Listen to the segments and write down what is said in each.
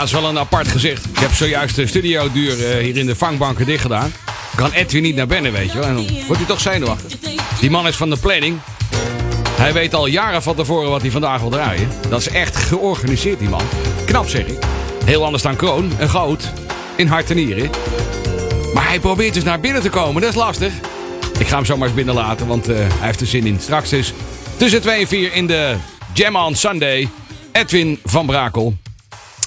Dat is wel een apart gezicht. Ik heb zojuist de studioduur uh, hier in de vangbanken dicht gedaan. Kan Edwin niet naar binnen, weet je wel. En dan wordt hij toch zenuwachtig. Die man is van de planning. Hij weet al jaren van tevoren wat hij vandaag wil draaien. Dat is echt georganiseerd, die man. Knap, zeg ik. Heel anders dan Kroon en Goud. In hart en nieren. Maar hij probeert dus naar binnen te komen. Dat is lastig. Ik ga hem zomaar eens binnenlaten, want uh, hij heeft er zin in. Straks is tussen 2 en 4 in de Jam on Sunday. Edwin van Brakel.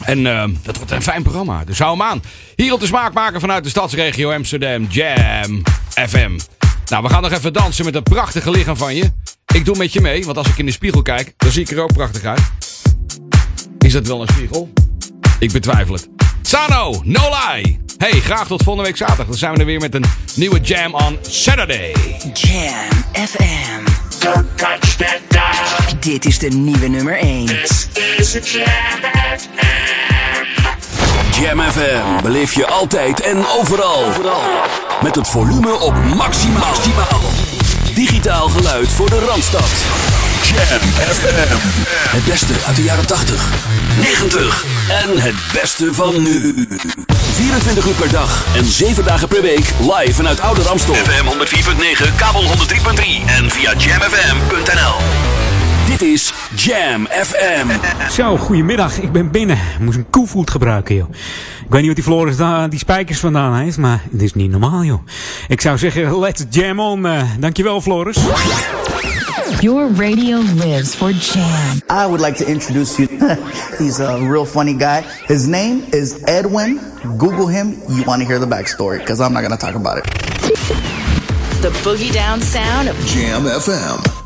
En uh, dat wordt een fijn programma, dus hou hem aan. Hier op de smaak maken vanuit de stadsregio Amsterdam, Jam FM. Nou, we gaan nog even dansen met een prachtige lichaam van je. Ik doe met je mee, want als ik in de spiegel kijk, dan zie ik er ook prachtig uit. Is dat wel een spiegel? Ik betwijfel het. Sano, no lie. Hey, graag tot volgende week zaterdag. Dan zijn we er weer met een nieuwe Jam on Saturday. Jam FM. Don't touch that dial. Dit is de nieuwe nummer 1. This is a Jam FM. Jam FM beleef je altijd en overal. Met het volume op maximaal. Digitaal geluid voor de Randstad. Jam FM. Het beste uit de jaren 80, 90 en het beste van nu. 24 uur per dag en 7 dagen per week live vanuit Oude Ramstel. FM 104.9, kabel 103.3 en via jamfm.nl. Dit is Jam FM. Zo, goedemiddag. Ik ben binnen. Ik moest een koevoet gebruiken, joh. Ik weet niet wat die Floris daar die spijkers vandaan heeft, maar het is niet normaal, joh. Ik zou zeggen, let's jam on. Uh, dankjewel, Floris. Your radio lives for jam. I would like to introduce you. He's a real funny guy. His name is Edwin. Google him. You want to hear the backstory because I'm not going to talk about it. The boogie down sound of Jam FM.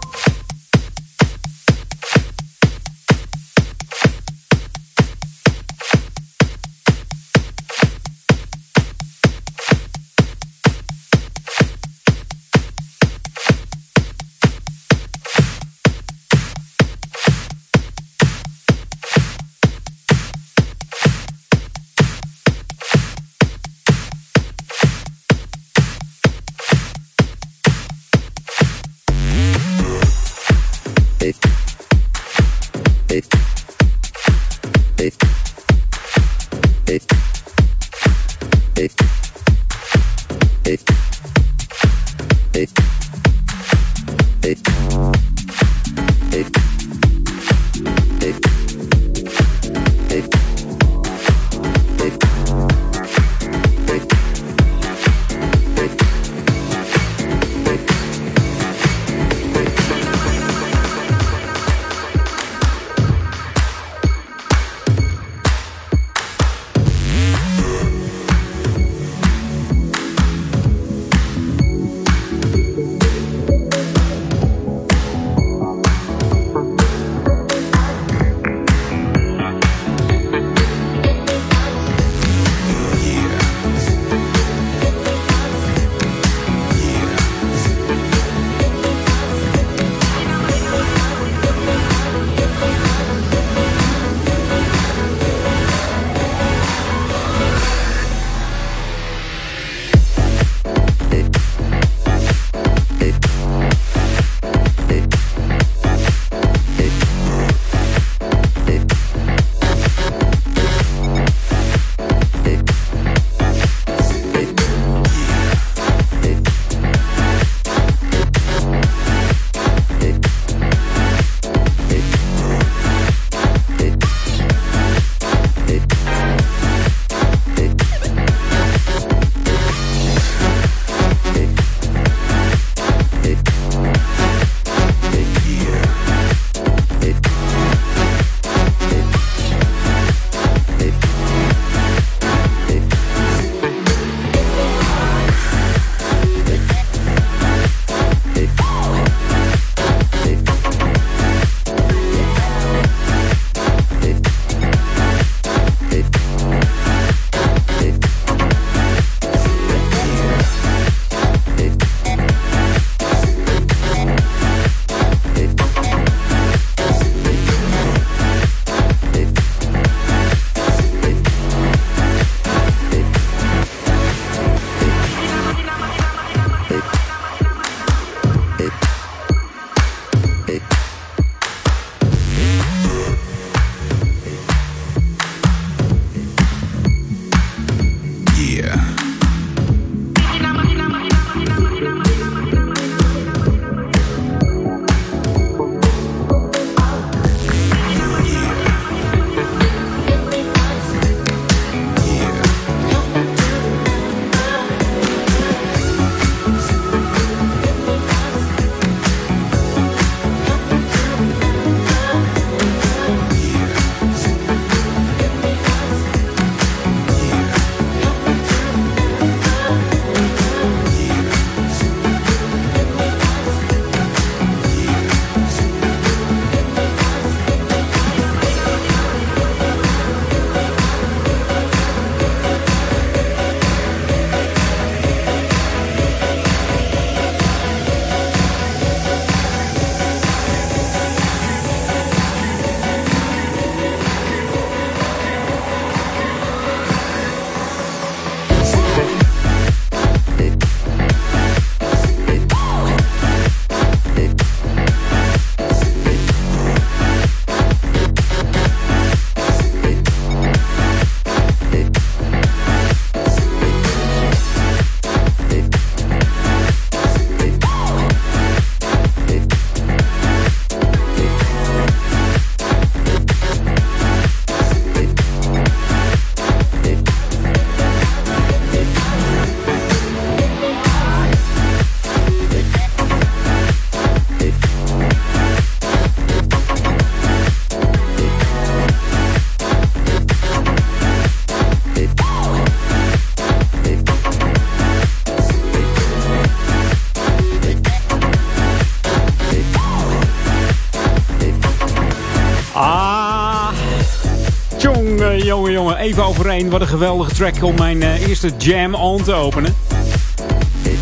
Even overeen. Wat een geweldige track om mijn uh, eerste jam on te openen.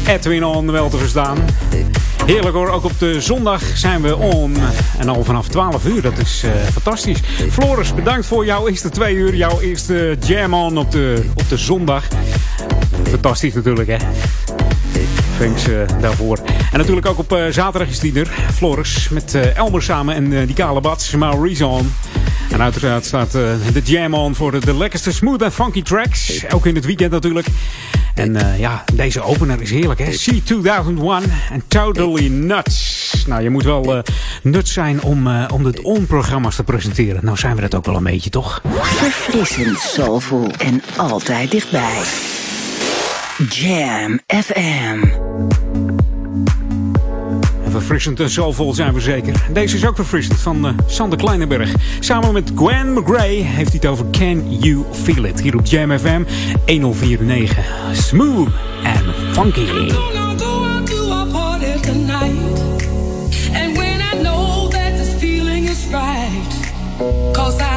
Edwin on wel te verstaan. Heerlijk hoor, ook op de zondag zijn we on. En al vanaf 12 uur, dat is uh, fantastisch. Floris, bedankt voor jouw eerste twee uur. Jouw eerste jam on op de, op de zondag. Fantastisch natuurlijk hè. Thanks uh, daarvoor. En natuurlijk ook op zaterdag is die er. Floris met Elmer samen en die kale bats. Maurice on. En uiteraard staat de jam on voor de, lekkerste smooth en funky tracks. Ook in het weekend natuurlijk. En uh, ja, deze opener is heerlijk hè. C2001 en Totally Nuts. Nou, je moet wel uh, nuts zijn om, uh, om de on-programma's te presenteren. Nou zijn we dat ook wel een beetje, toch? Verfrissend, soulful en altijd dichtbij. Jam FM. Verfrissend en soulvol zijn we zeker. Deze is ook verfrissend van uh, Sander Kleinenberg. Samen met Gwen McGray heeft hij het over Can You Feel It? Hier op Jam FM 1049. Smooth and funky. I,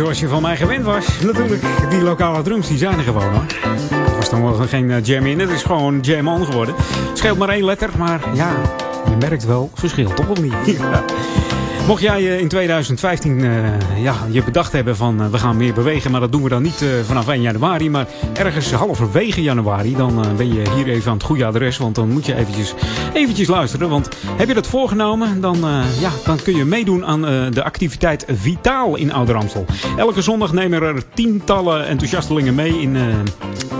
zoals je van mij gewend was, natuurlijk. Die lokale drums, die zijn er gewoon hoor. Het was dan wel geen uh, jam in, het is gewoon jam on geworden. Scheelt maar één letter, maar ja, je merkt wel, verschil toch of niet? Mocht jij in 2015 uh, ja, je bedacht hebben van uh, we gaan meer bewegen, maar dat doen we dan niet vanaf 1 januari, maar ergens halverwege januari, dan ben je hier even aan het goede adres, want dan moet je eventjes, eventjes luisteren. Want heb je dat voorgenomen, dan, ja, dan kun je meedoen aan de activiteit Vitaal in Ouder-Amstel. Elke zondag nemen er tientallen enthousiastelingen mee in,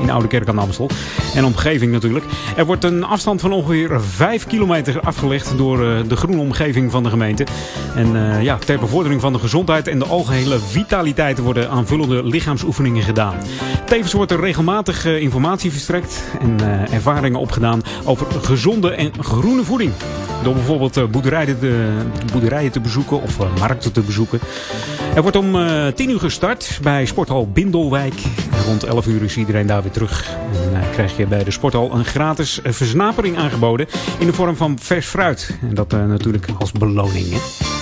in Oude Kerk aan Amstel. En omgeving natuurlijk. Er wordt een afstand van ongeveer 5 kilometer afgelegd door de groene omgeving van de gemeente. En uh, ja, ter bevordering van de gezondheid en de algehele vitaliteit worden aanvullende lichaamsoefeningen gedaan. Tevens wordt er regelmatig uh, informatie verstrekt en uh, ervaringen opgedaan over gezonde en groene voeding. Door bijvoorbeeld boerderijen, te, boerderijen te bezoeken of markten te bezoeken. Er wordt om 10 uur gestart bij Sporthal Bindelwijk. Rond 11 uur is iedereen daar weer terug. En krijg je bij de sporthal een gratis versnapering aangeboden in de vorm van vers fruit. En dat natuurlijk als beloning. Hè?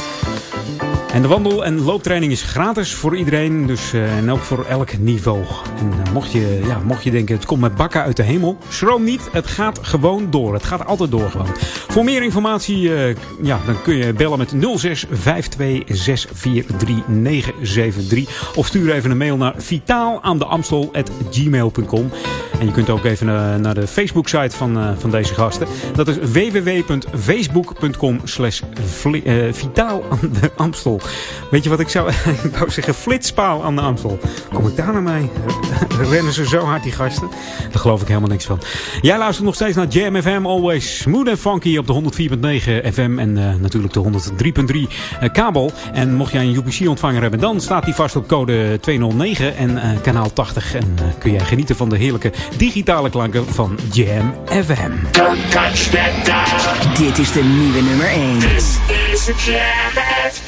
En de wandel- en looptraining is gratis voor iedereen. Dus, uh, en ook voor elk niveau. En uh, mocht, je, ja, mocht je denken, het komt met bakken uit de hemel. Schroom niet, het gaat gewoon door. Het gaat altijd door gewoon. Voor meer informatie uh, ja, dan kun je bellen met 06 52643 Of stuur even een mail naar vitaal. En je kunt ook even naar de Facebook-site van, van deze gasten. Dat is www.facebook.com slash. Weet je wat ik zou, ik wou zeggen, flitspaal aan de Amstel. Kom ik daar naar mij? Rennen ze zo hard, die gasten? Daar geloof ik helemaal niks van. Jij luistert nog steeds naar Jam FM, always smooth en funky op de 104.9 FM en uh, natuurlijk de 103.3 uh, kabel. En mocht jij een UPC-ontvanger hebben, dan staat die vast op code 209 en uh, kanaal 80. En uh, kun jij genieten van de heerlijke digitale klanken van Jam FM. Don't touch that dial. Dit is de nieuwe nummer 1. This is Jam FM.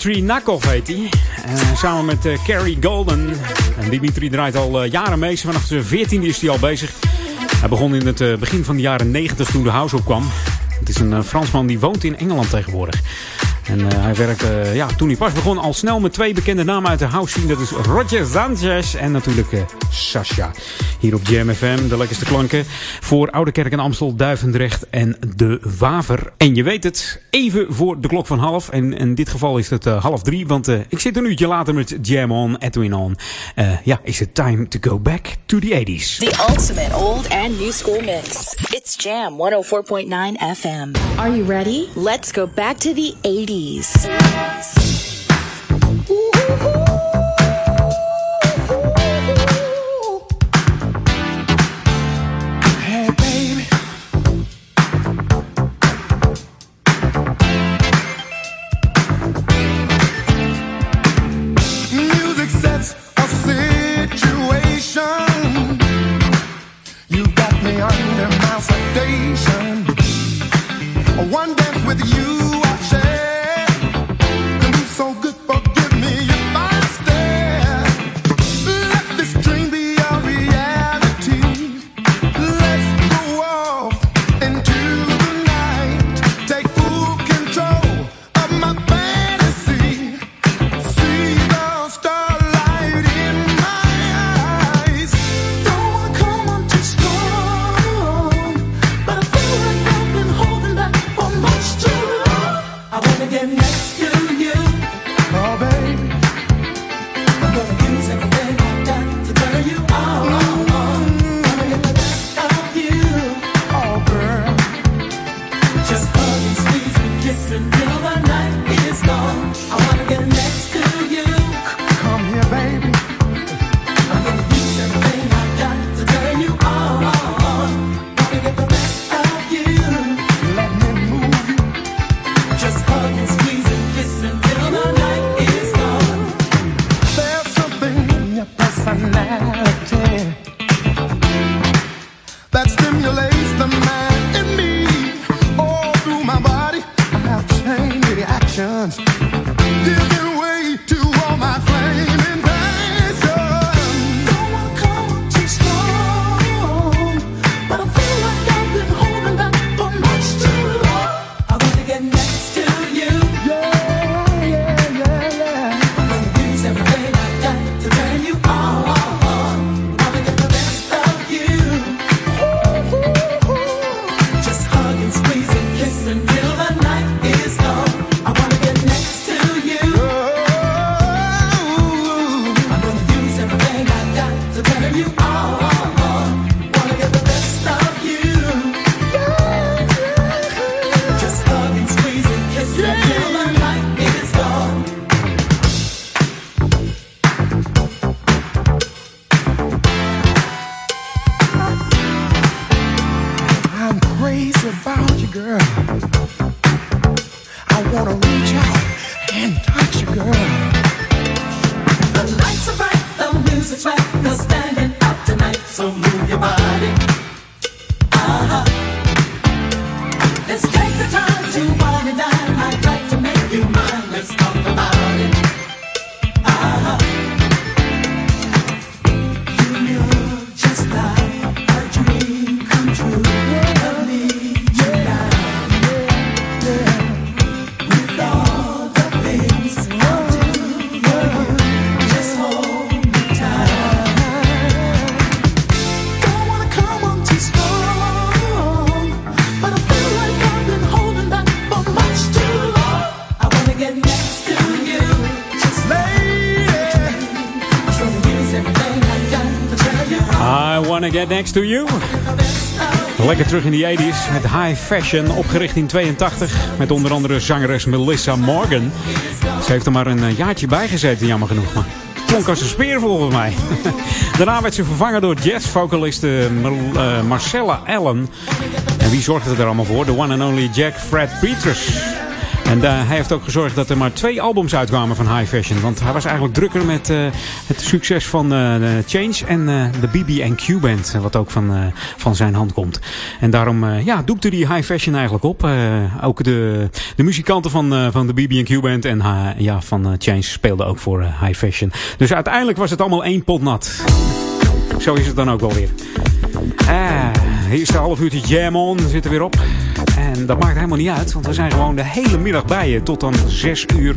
Dimitri Nakov heet hij. Uh, samen met uh, Carrie Golden. En Dimitri draait al uh, jaren mee. Vanaf zijn 14 is hij al bezig. Hij begon in het begin van de jaren 90 toen de house opkwam. Het is een Fransman die woont in Engeland tegenwoordig. En hij werkte, ja, toen hij pas begon, al snel met twee bekende namen uit de house scene. Dat is Roger Sanchez en natuurlijk Sasha. Hier op Jam FM, de lekkerste klanken voor Oudekerk en Amstel, Duivendrecht en De Waver. En je weet het, even voor de klok van half. En in dit geval is het uh, half drie, want uh, ik zit een uurtje later met Jam On, Edwin On. Uh, ja, is het time to go back to the 80s. The ultimate old and new school mix. It's Jam 104.9 FM. Are you ready? Let's go back to the 80s. Next to You. Lekker terug in de 80s met High Fashion, opgericht in 82. Met onder andere zangeres Melissa Morgan. Ze heeft er maar een eh, jaartje bij gezeten, jammer genoeg. Maar klonk als een speer volgens mij. Daarna werd ze vervangen door jazzvocaliste uh, Marcella Allen. En wie zorgde er allemaal voor? De one and only Jack Fred Peters. En uh, hij heeft ook gezorgd dat er maar twee albums uitkwamen van High Fashion. Want hij was eigenlijk drukker met uh, het succes van uh, Change en de BB&Q Band. Wat ook van, van zijn hand komt. En daarom ja, doekte die High Fashion eigenlijk op. ook de, de muzikanten van, van de BB&Q Band en ja, van Change speelden ook voor High Fashion. Dus uiteindelijk was het allemaal één pot nat. Zo is het dan ook wel weer. Ah, hier is de half uurtje Jam On. Zit er weer op. En dat maakt helemaal niet uit, want we zijn gewoon de hele middag bij je. Tot dan 6 uur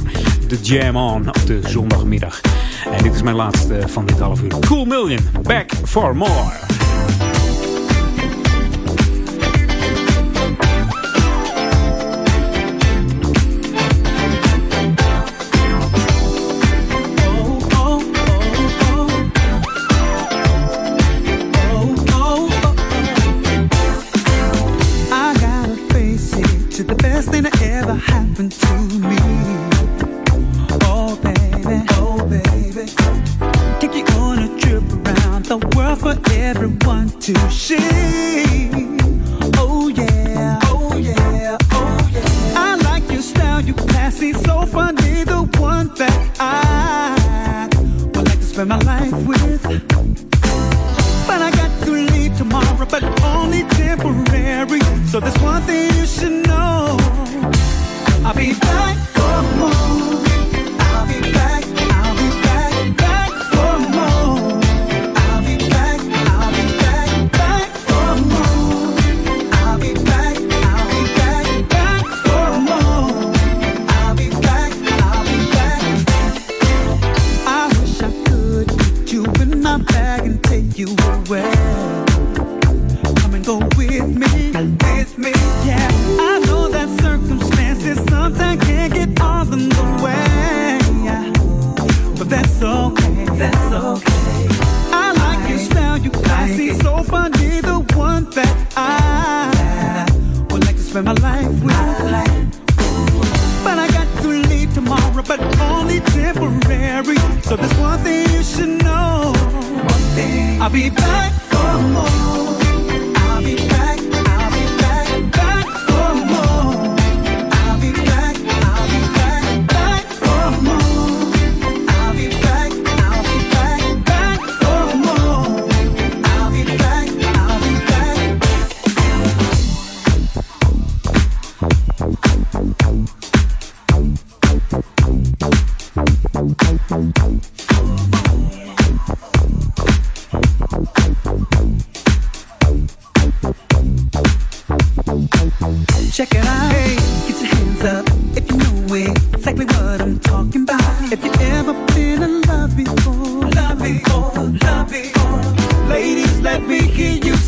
de Jam On op de zondagmiddag. En dit is mijn laatste van dit half uur. Cool Million, back for more.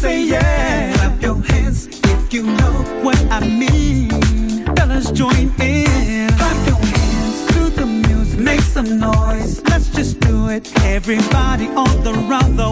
say yeah. Clap your hands if you know what I mean. Fellas, join in. Clap your hands to the music. Make some noise. Let's just do it. Everybody on the run. the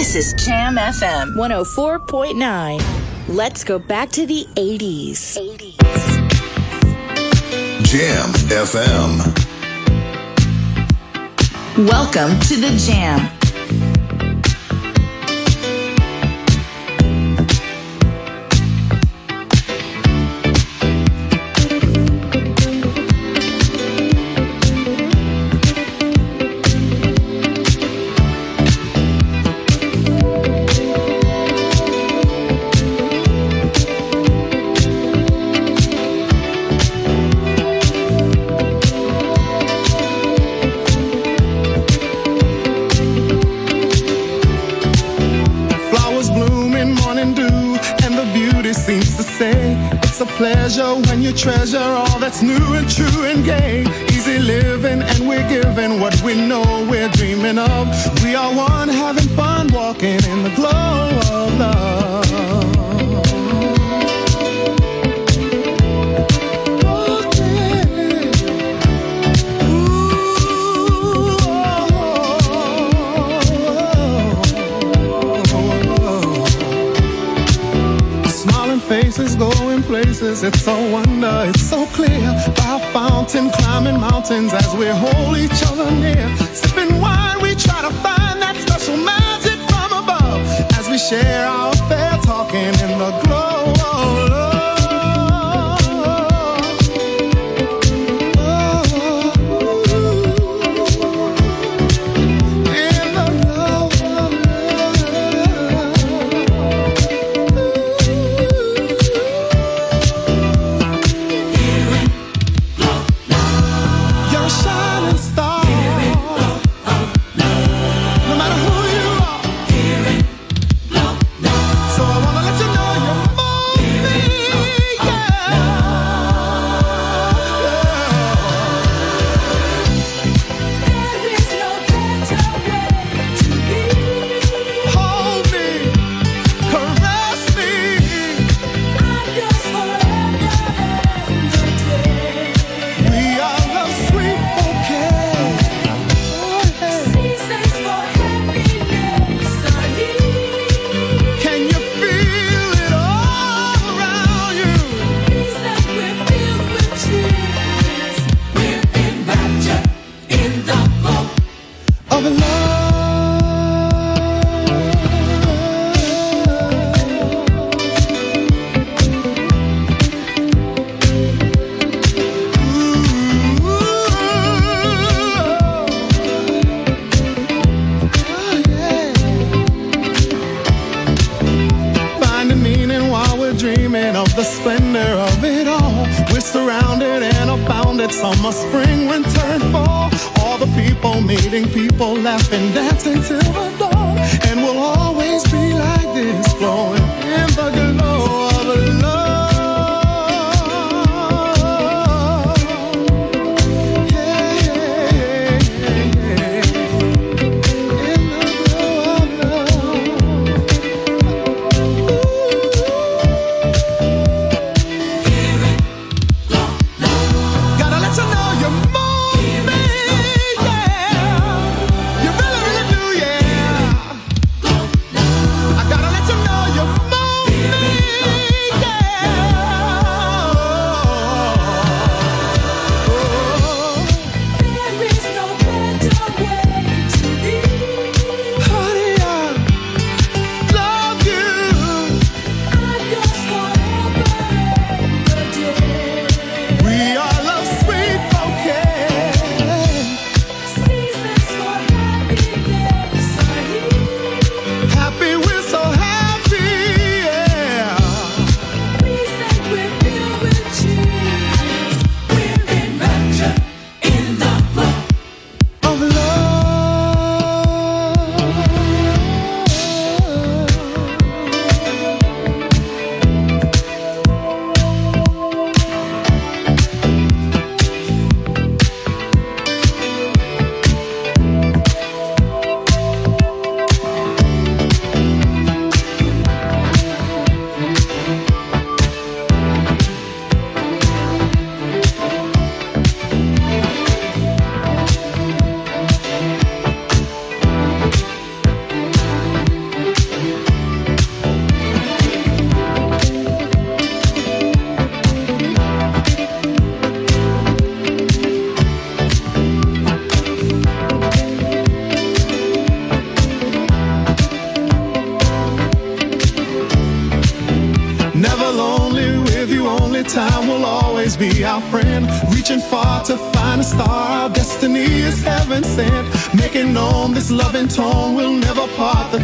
This is Jam FM 104.9. Let's go back to the 80s. 80s. Jam FM. Welcome to the Jam. Faces going places. It's so wonder, it's so clear. By fountain, climbing mountains as we hold each other near. Sipping wine, we try to find that special magic from above as we share our affair, talking in the glow of love.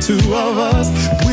Two of us.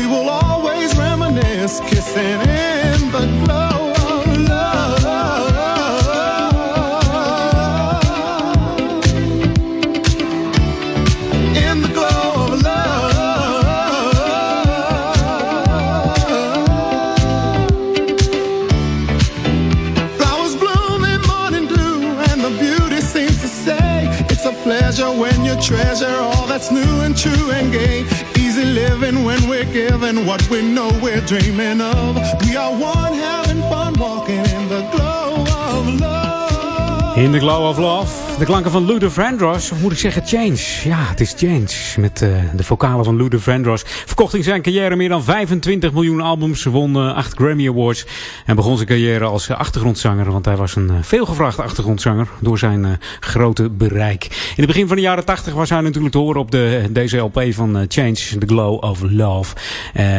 Glow of love. De klanken van Luther Vandross, of moet ik zeggen Change? Ja, het is Change. Met uh, de vocalen van Luther Vandross. Verkocht in zijn carrière meer dan 25 miljoen albums. Won uh, 8 Grammy Awards. En begon zijn carrière als uh, achtergrondzanger. Want hij was een uh, veelgevraagde achtergrondzanger. Door zijn grote bereik. In het begin van de jaren 80 was hij natuurlijk te horen op de, deze LP van Change. The Glow of Love.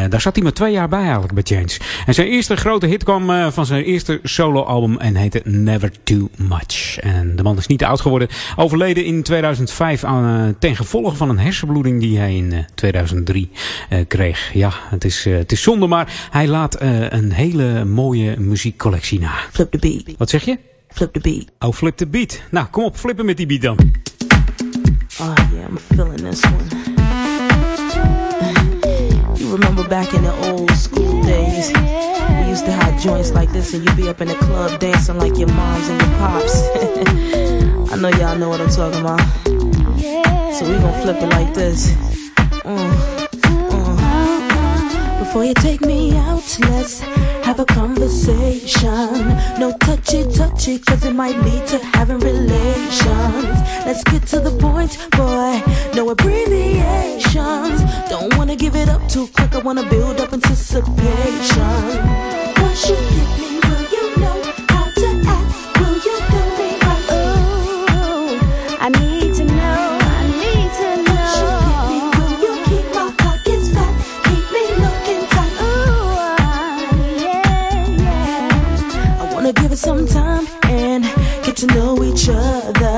daar zat hij maar twee jaar bij eigenlijk bij Change. En zijn eerste grote hit kwam van zijn eerste solo album. En heette Never Too Much. En de man is niet oud geworden. Overleden in 2005 aan, ten gevolge van een hersenbloeding die hij in uh, 2003 uh, kreeg. Ja, het is, het is zonde, maar hij laat een hele mooie muziekcollectie na. Flip the beat. Wat zeg je? Flip the beat. Oh, flip the beat. Nou, kom op, flippen met die beat dan. Oh yeah, I'm feeling this one. You remember back in the old school days, we used to have joints like this and you'd be up in the club dancing like your moms and your pops. I know y'all know what I'm talking about. So we gon' flip it like this. Uh, uh. Before you take me out, let's have a conversation. No touchy touchy, cause it might lead to having relations. Let's get to the point, boy. No abbreviations. Don't wanna give it up too quick, I wanna build up anticipation. Once you get me, it some time and get to know each other.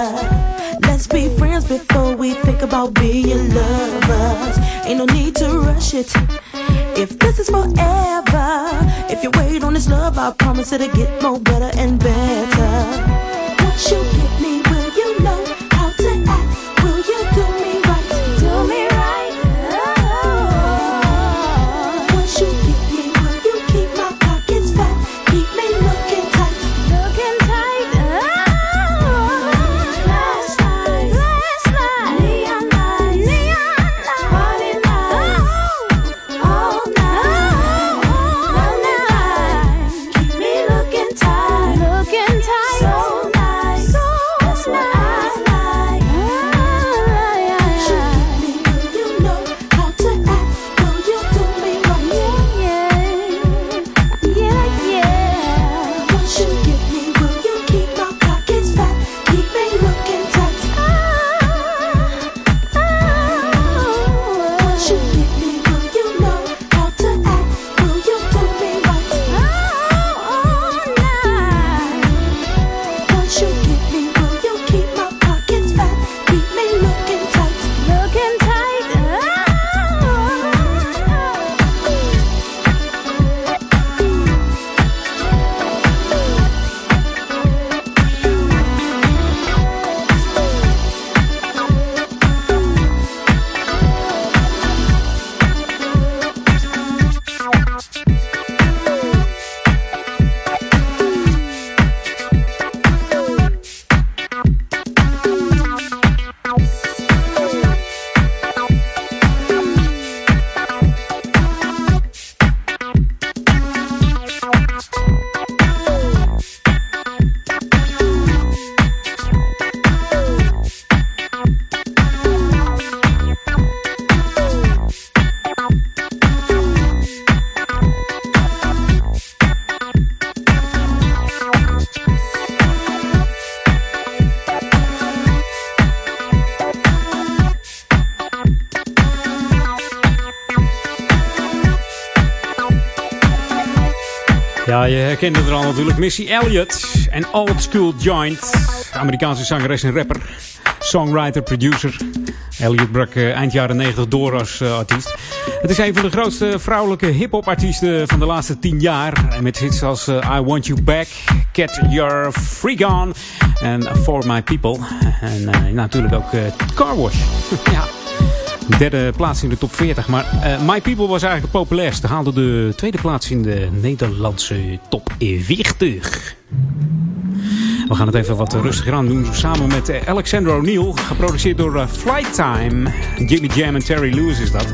Let's be friends before we think about being lovers. Ain't no need to rush it. if this is forever. If you wait on this love, I promise it'll get more better and better. Once you je herkende er al natuurlijk. Missy Elliott en Old School Joint. Amerikaanse zangeres en rapper. Songwriter, producer. Elliott brak eh, eind jaren 90 door als eh, artiest. Het is een van de grootste vrouwelijke hip-hop artiesten van de laatste 10 jaar. En met hits als eh, I Want You Back, Get Your Freak On en For My People. En eh, natuurlijk ook eh, Car Wash. ja. Derde plaats in de top 40. Maar eh, My People was eigenlijk het populairste. Haalde de tweede plaats in de Nederlandse top 40. We gaan het even wat rustiger aan doen. Samen met eh, Alexander O'Neill. Geproduceerd door eh, Flight Time. Jimmy Jam en Terry Lewis is dat.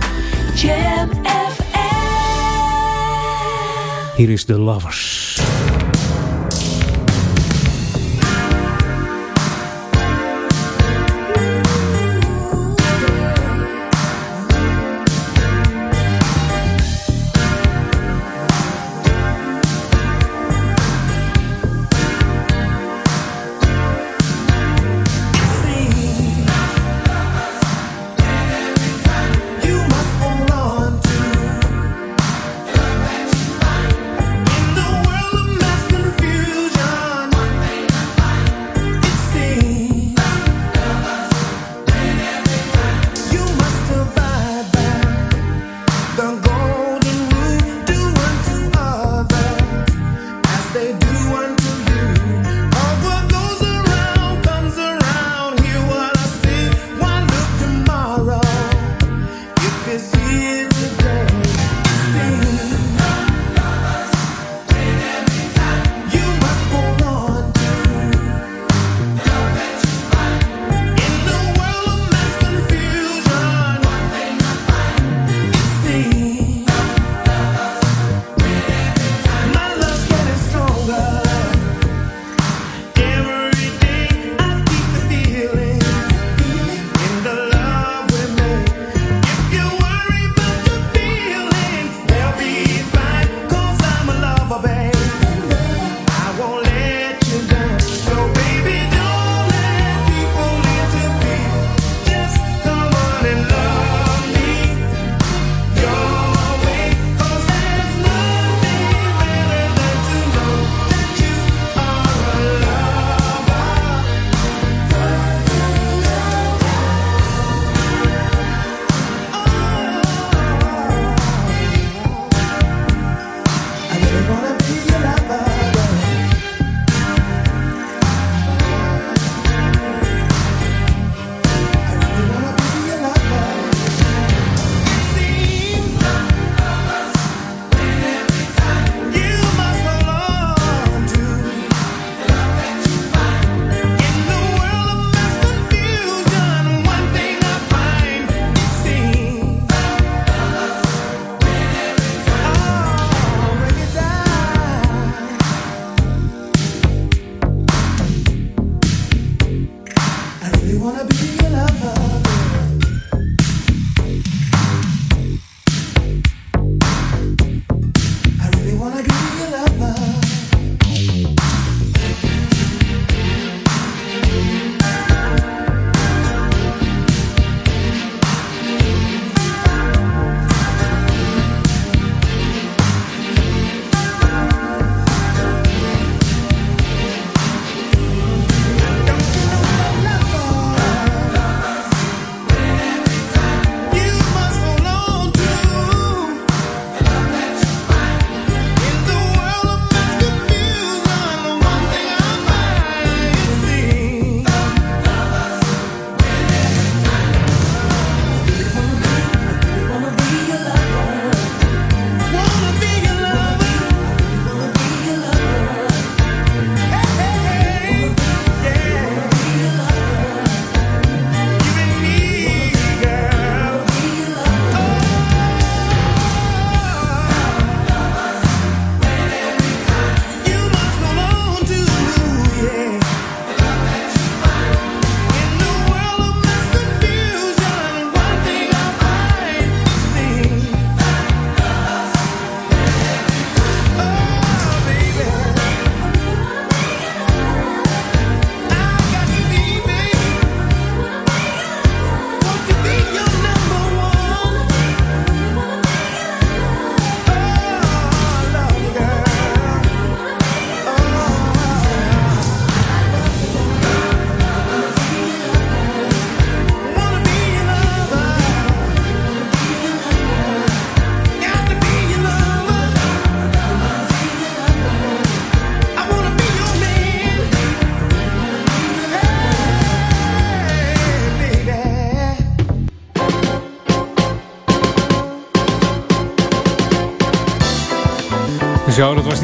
Jam Hier is The Lovers.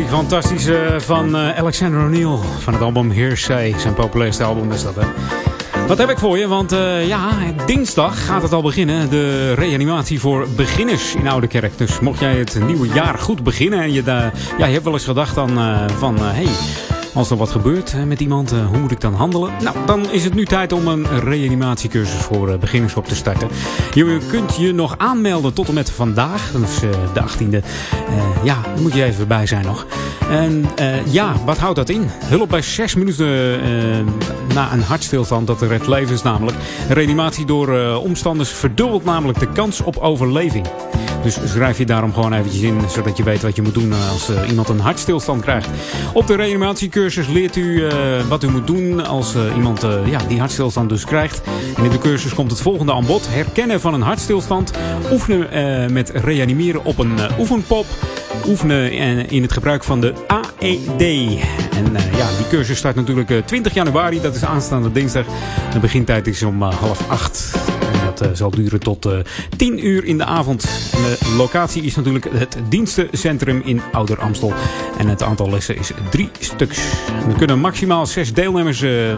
Fantastische van uh, Alexander O'Neill van het album Hearsay. Zijn populairste album is dat, hè? Wat heb ik voor je? Want uh, ja, dinsdag gaat het al beginnen. De reanimatie voor beginners in Oude Kerk. Dus mocht jij het nieuwe jaar goed beginnen en je, daar, ja, je hebt wel eens gedacht dan, uh, van... hey, als er wat gebeurt met iemand, hoe moet ik dan handelen? Nou, dan is het nu tijd om een reanimatiecursus voor beginners op te starten. Je kunt je nog aanmelden tot en met vandaag, dat is de 18e. Uh, ja, daar moet je even bij zijn nog. En ja, wat houdt dat in? Hulp bij 6 minuten na een hartstilstand, dat redt levens namelijk. Reanimatie door omstanders verdubbelt namelijk de kans op overleving. Dus schrijf je daarom gewoon eventjes in, zodat je weet wat je moet doen als uh, iemand een hartstilstand krijgt. Op de reanimatiecursus leert u uh, wat u moet doen als iemand ja, die hartstilstand dus krijgt. En in de cursus komt het volgende aan bod. Herkennen van een hartstilstand. Oefenen met reanimeren op een oefenpop. Oefenen in het gebruik van de AED. En ja, die cursus start natuurlijk 20 januari. Dat is aanstaande dinsdag. De begintijd is om half acht. Uh, zal duren tot uh, 10 uur in de avond. De locatie is natuurlijk het dienstencentrum in Ouder Amstel. En het aantal lessen is drie stuks. Er kunnen maximaal zes deelnemers uh,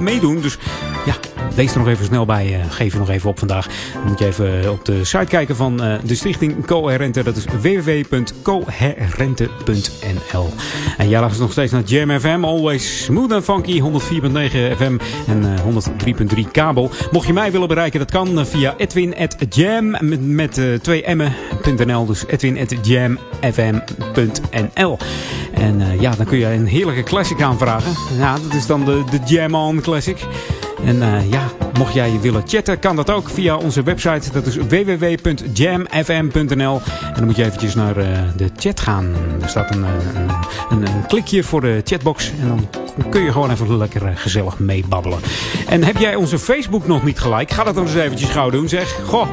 meedoen. Dus ja, wees er nog even snel bij. geef je nog even op vandaag. Dan moet je even op de site kijken van de stichting Coherente. Dat is www.coherente.nl En jij luistert nog steeds naar Jam FM. Always smooth and funky. 104.9 FM en 103.3 kabel. Mocht je mij willen bereiken, dat kan via edwin.jam met, met uh, twee m'en.nl. Dus edwin.jamfm.nl. En uh, ja, dan kun je een heerlijke classic aanvragen. Ja, dat is dan de, de Jam On Classic. En uh, ja, mocht jij willen chatten, kan dat ook via onze website. Dat is www.jamfm.nl. En dan moet je eventjes naar uh, de chat gaan. Er staat een, een, een, een, klikje voor de chatbox. En dan kun je gewoon even lekker gezellig meebabbelen. En heb jij onze Facebook nog niet gelijk? Ga dat dan eens eventjes gauw doen, zeg. Goh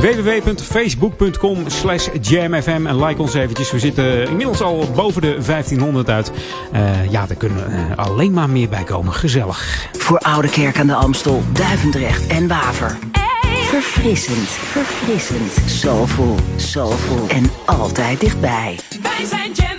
www.facebook.com slash jamfm en like ons eventjes. We zitten inmiddels al boven de 1500 uit. Uh, ja, daar kunnen uh, alleen maar meer bij komen. Gezellig. Voor Oude Kerk aan de Amstel, Duivendrecht en Waver. Verfrissend, verfrissend, soulful, soulful en altijd dichtbij. Wij zijn Jam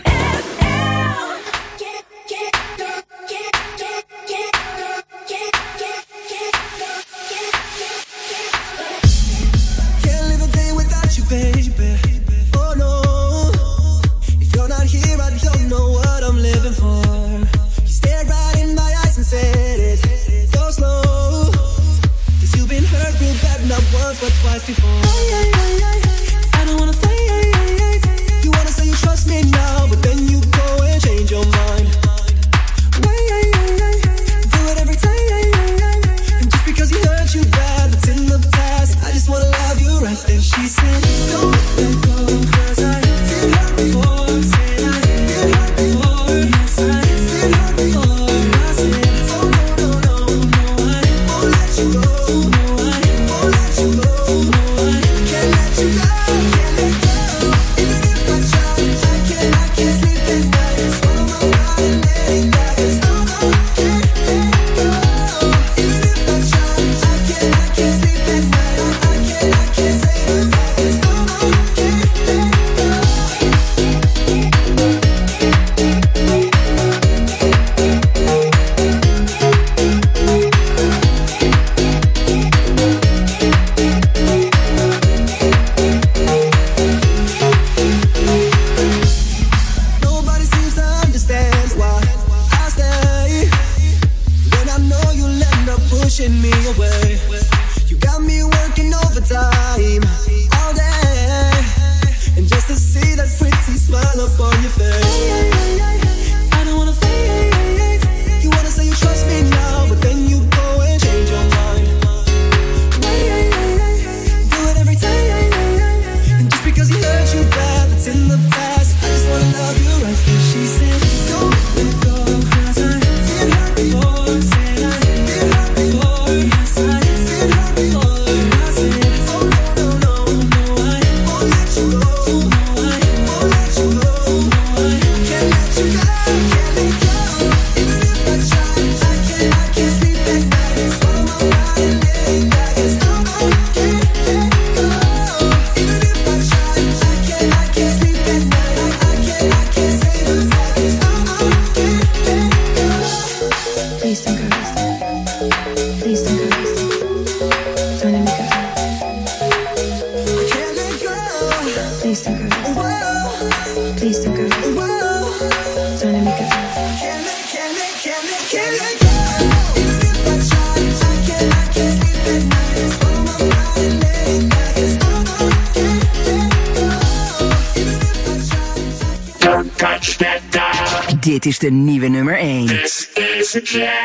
This is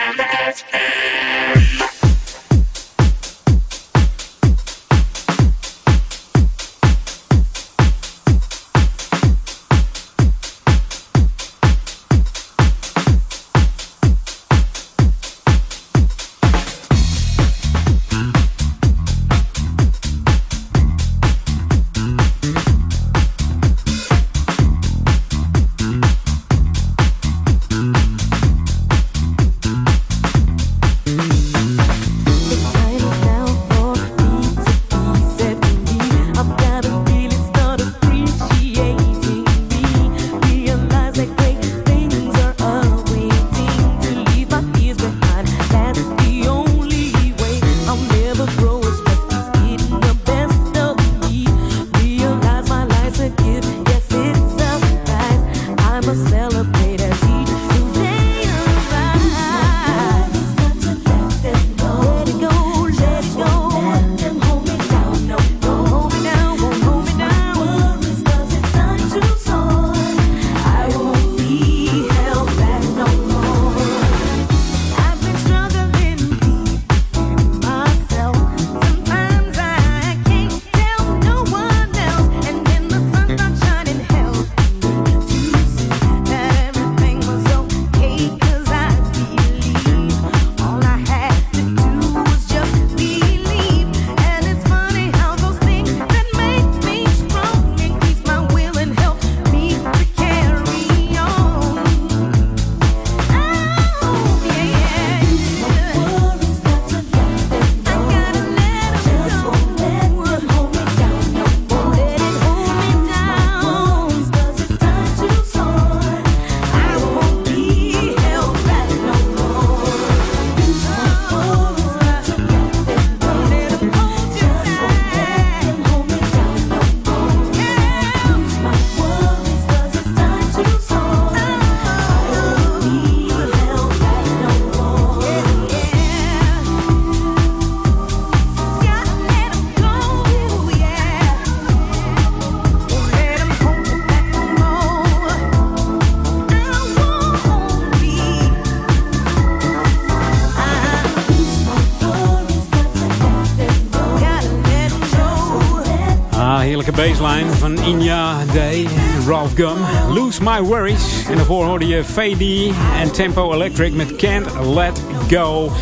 baseline van Inya Day, Ralph Gum, Lose My Worries. En daarvoor hoorde je Fady en Tempo Electric met Can't Let Go.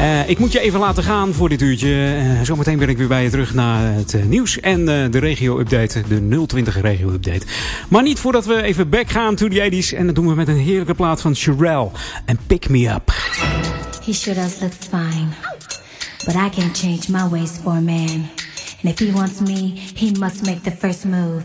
Uh, ik moet je even laten gaan voor dit uurtje. Uh, zometeen ben ik weer bij je terug naar het uh, nieuws en de regio-update, de 020 regio-update. Maar niet voordat we even back gaan to the 80s. En dat doen we met een heerlijke plaat van Sherelle en Pick Me Up. He sure does look fine, but I can't change my ways for a man. And if he wants me, he must make the first move.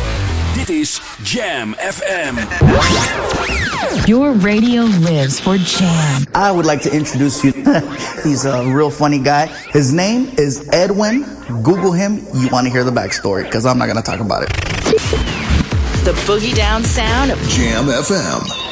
Dit is Jam FM. Your radio lives for Jam. I would like to introduce you. He's a real funny guy. His name is Edwin. Google him. You want to hear the backstory because I'm not going to talk about it. The boogie down sound of Jam FM.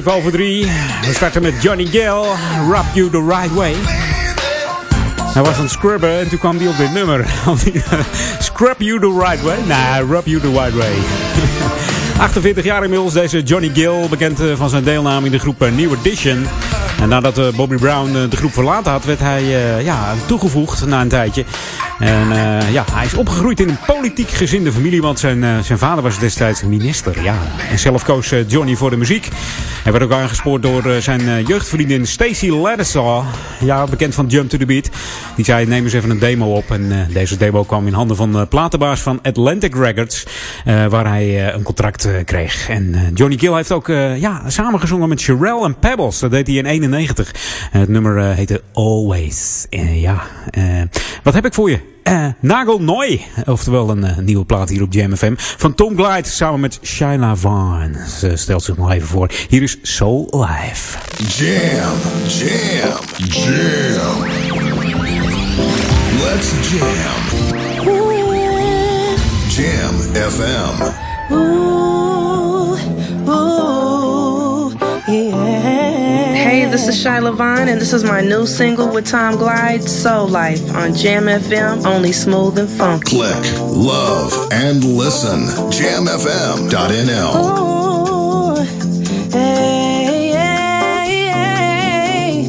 Even over drie. We starten met Johnny Gill. Rub You The Right Way. Hij was aan het scrubben en toen kwam hij op dit nummer. Scrub You The Right Way? Nee, Rub You The Right Way. 48 jaar inmiddels deze Johnny Gill, bekend eh, van zijn deelname in de groep eh, New Edition. En nadat eh, Bobby Brown de groep verlaten had, werd hij ja, toegevoegd na een tijdje. En ja, hij is opgegroeid in een politiek gezinde familie, want zijn, zijn vader was destijds minister. Ja. En zelf koos Johnny voor de muziek. Hij werd ook aangespoord door zijn jeugdvriendin Stacey Ladishaw. Ja, bekend van Jump to the Beat. Die zei, neem eens even een demo op. En deze demo kwam in handen van de platenbaas van Atlantic Records. waar hij een contract kreeg. En Johnny Gill heeft ook ja, samengezongen met Sherelle en Pebbles. Dat deed hij in 91. het nummer heette Always. ja, wat heb ik voor je? Uh, Nagel Noy, oftewel een nieuwe plaat hier op Jam FM. Van Tom Glide samen met Shyla Vaughn. Ze stelt zich nog even voor. Hier is Soul Life. Jam, jam, jam. Let's jam. Jam FM. This is Shyla Vaughn, and this is my new single with Tom Glide, Soul Life, on Jam FM, only smooth and funky. Click, love, and listen. JamFM.nl. Ooh, hey, hey, hey.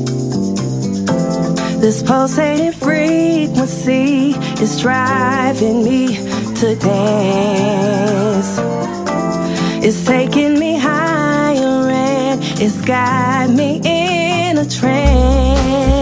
This pulsating frequency is driving me to dance. It's taking me higher and it's got me in a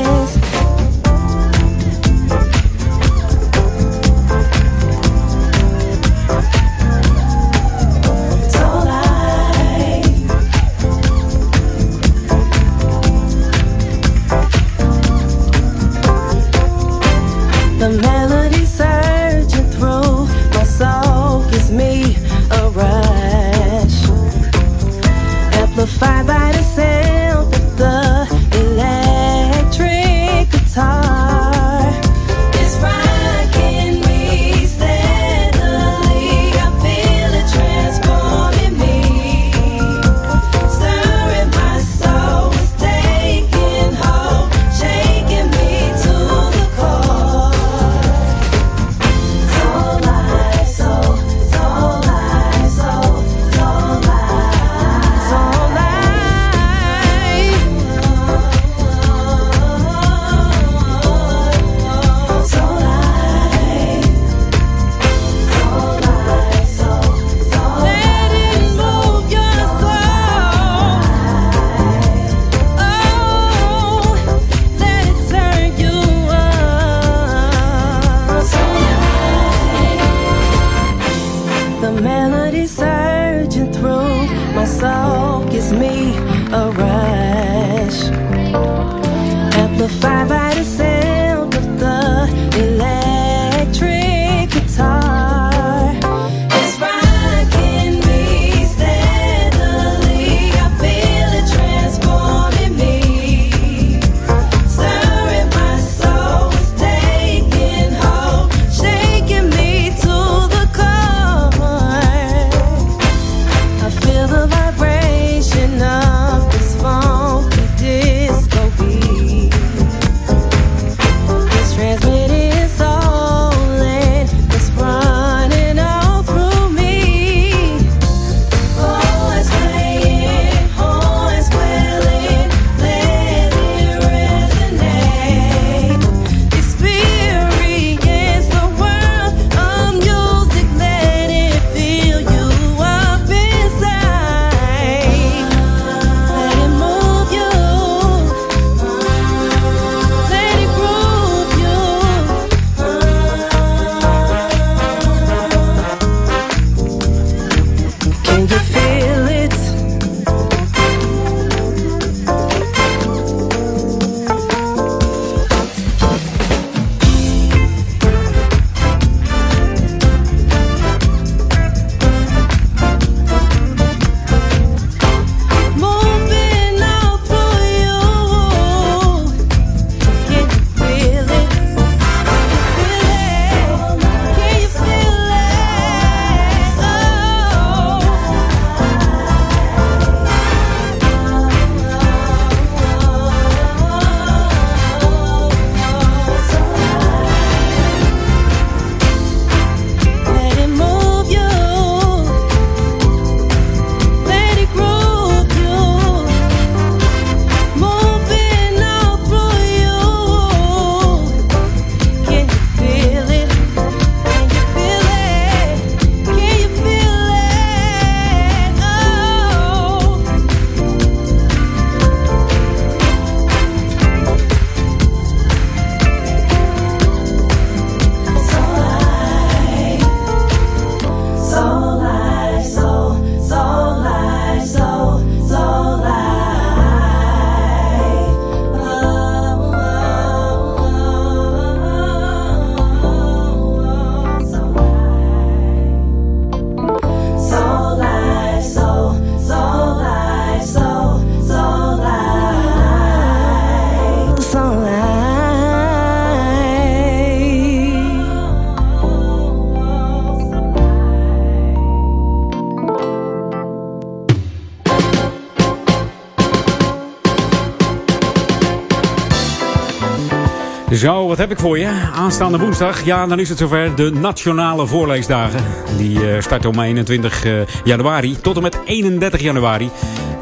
Zo, wat heb ik voor je? Aanstaande woensdag, ja, dan is het zover. De Nationale Voorleesdagen. Die uh, starten om 21 uh, januari tot en met 31 januari.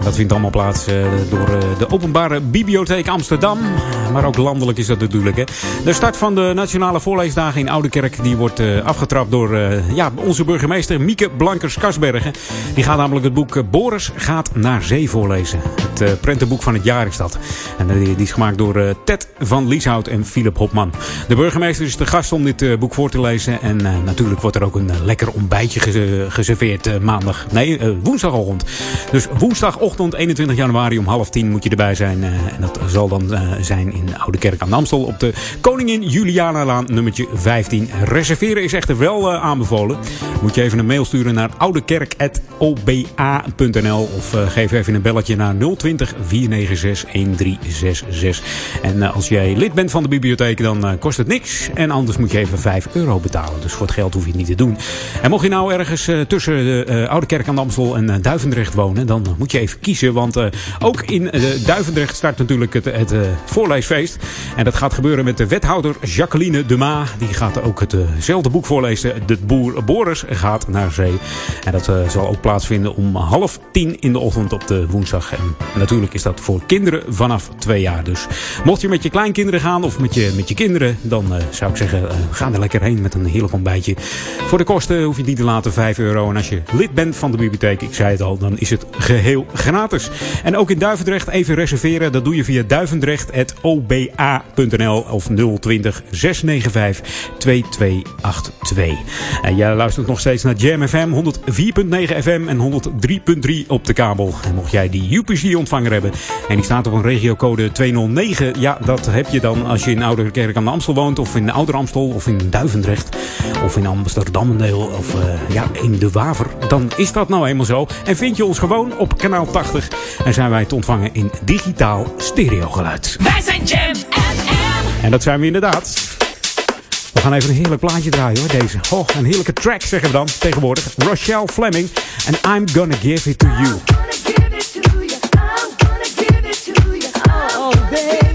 Dat vindt allemaal plaats uh, door de Openbare Bibliotheek Amsterdam. Maar ook landelijk is dat natuurlijk. Hè. De start van de Nationale Voorleesdagen in Oudekerk die wordt afgetrapt door ja, onze burgemeester Mieke Blankers-Kasbergen. Die gaat namelijk het boek Boris gaat naar zee voorlezen. Het prentenboek van het jaar is dat. En die, die is gemaakt door Ted van Lieshout en Philip Hopman. De burgemeester is de gast om dit boek voor te lezen. En natuurlijk wordt er ook een lekker ontbijtje geserveerd maandag. Nee, woensdagochtend. Dus woensdagochtend 21 januari om half tien moet je erbij zijn. en dat zal dan zijn in Oude Kerk aan de Amstel op de Koningin Juliana-laan nummertje 15. Reserveren is echter wel aanbevolen. Moet je even een mail sturen naar oudekerk.oba.nl of geef even een belletje naar 020 496 1366. En als jij lid bent van de bibliotheek, dan uh, kost het niks. En anders moet je even 5 euro betalen. Dus voor het geld hoef je het niet te doen. En mocht je nou ergens uh, tussen de Oude Kerk aan de en Duivendrecht wonen, dan moet je even kiezen. Want ook in Duivendrecht start natuurlijk het, het voorleesfeest. En dat gaat gebeuren met de wethouder Jacqueline de Ma. Die gaat ook hetzelfde boek voorlezen. De boer Boris gaat naar zee. En dat zal ook plaatsvinden om half tien in de ochtend op de woensdag. En natuurlijk is dat voor kinderen vanaf twee jaar. Dus mocht je met je kleinkinderen gaan of met je, met je kinderen, dan uh, zou ik zeggen, uh, ga er lekker heen met een heerlijk ontbijtje. Voor de kosten hoef je niet te laten, 5 euro. En als je lid bent van de bibliotheek, ik zei het al, dan is het geheel gratis. En ook in Duivendrecht even reserveren. Dat doe je via duivendrecht.oba.nl of 020 695 2282. En jij luistert nog steeds naar Jam FM 104.9 FM en 103.3 op de kabel. En mocht jij die Hebben en die staat op een regiocode 209, ja, dat heb je dan als je in Oude Kerk aan de Amstel woont, of in Ouder Amstel, of in Duivendrecht, of in Amsterdam een deel, of uh, ja, in de Waver. Dan is dat nou eenmaal zo. En vind je ons gewoon op kanaal 80 en zijn wij te ontvangen in digitaal stereogeluid. Wij zijn Jam FM. En dat zijn we inderdaad. We gaan even een heerlijk plaatje draaien hoor, deze. Oh, een heerlijke track zeggen we dan tegenwoordig. Rochelle Fleming en I'm Gonna Give It To You. Heerlijke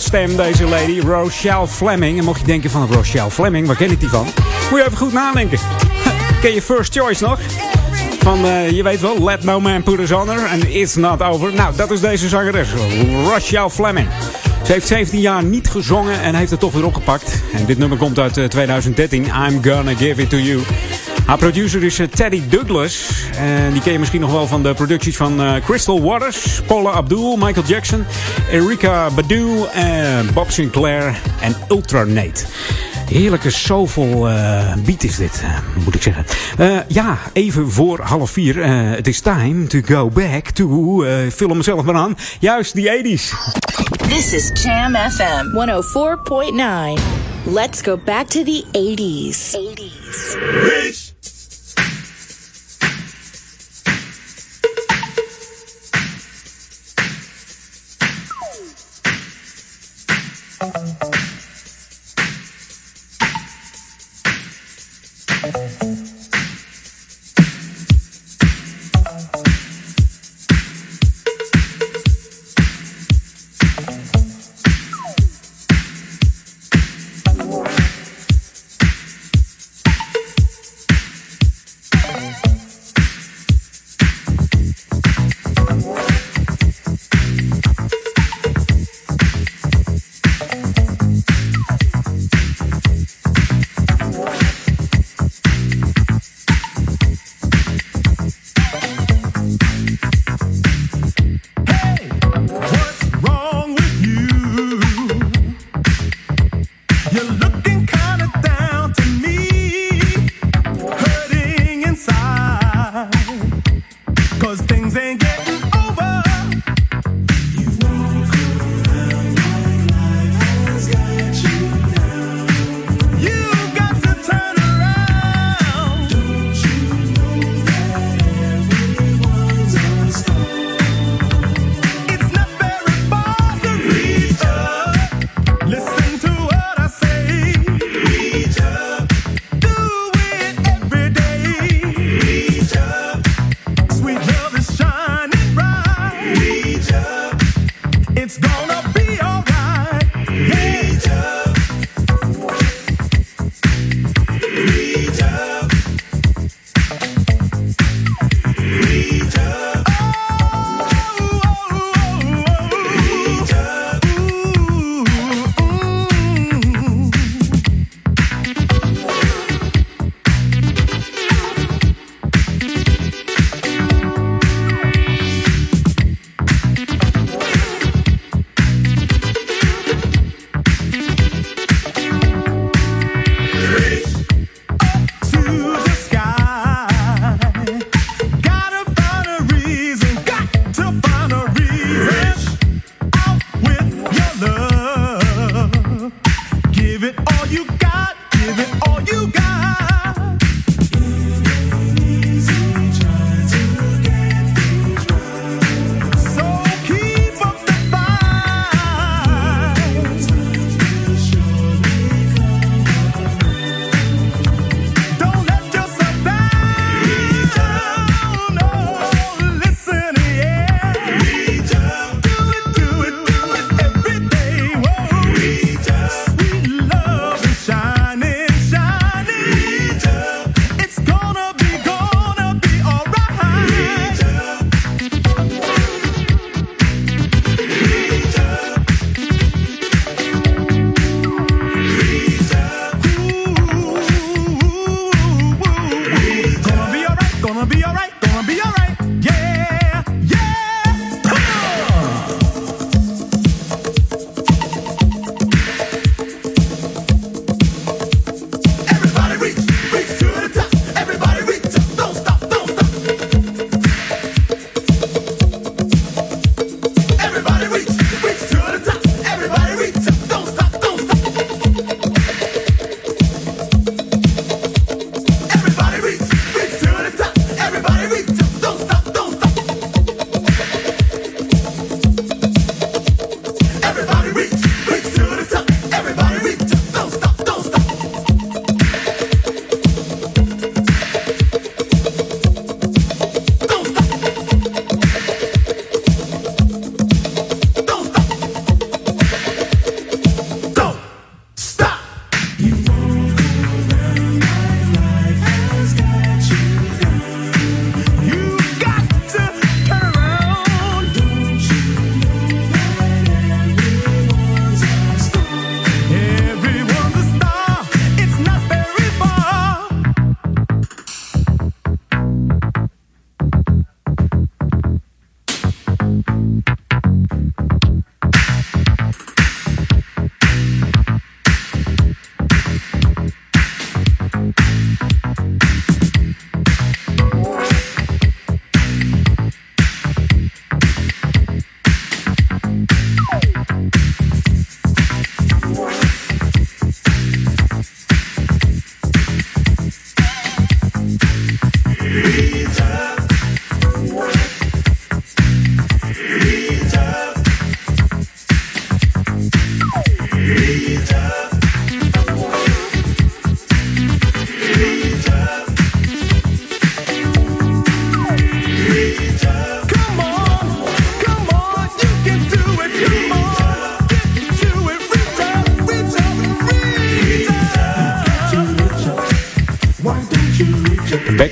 soulstem deze lady, Rochelle Fleming. En mocht je denken van Rochelle Fleming, waar ken ik die van? Moet je even goed nadenken. Ken je First Choice nog? Van, uh, je weet wel, Let No Man Put Us Honor en It's Not Over. Nou, dat is deze zangeres, Rochelle Fleming. Ze heeft 17 jaar niet gezongen en heeft het toch weer opgepakt. En dit nummer komt uit 2013, I'm Gonna Give It To You. Haar producer is Teddy Douglas. En die ken je misschien nog wel van de producties van uh, Crystal Waters, Paula Abdul, Michael Jackson, Erika Badu, uh, Bob Sinclair en Ultranate. Heerlijke soulful uh, beat is dit, uh, moet ik zeggen. Uh, ja, even voor half vier. Het is time to go back to... vul hem zelf maar aan. Juist, die 80s. This is Jam FM 104.9. Let's go back to the 80s. 80s. Reach!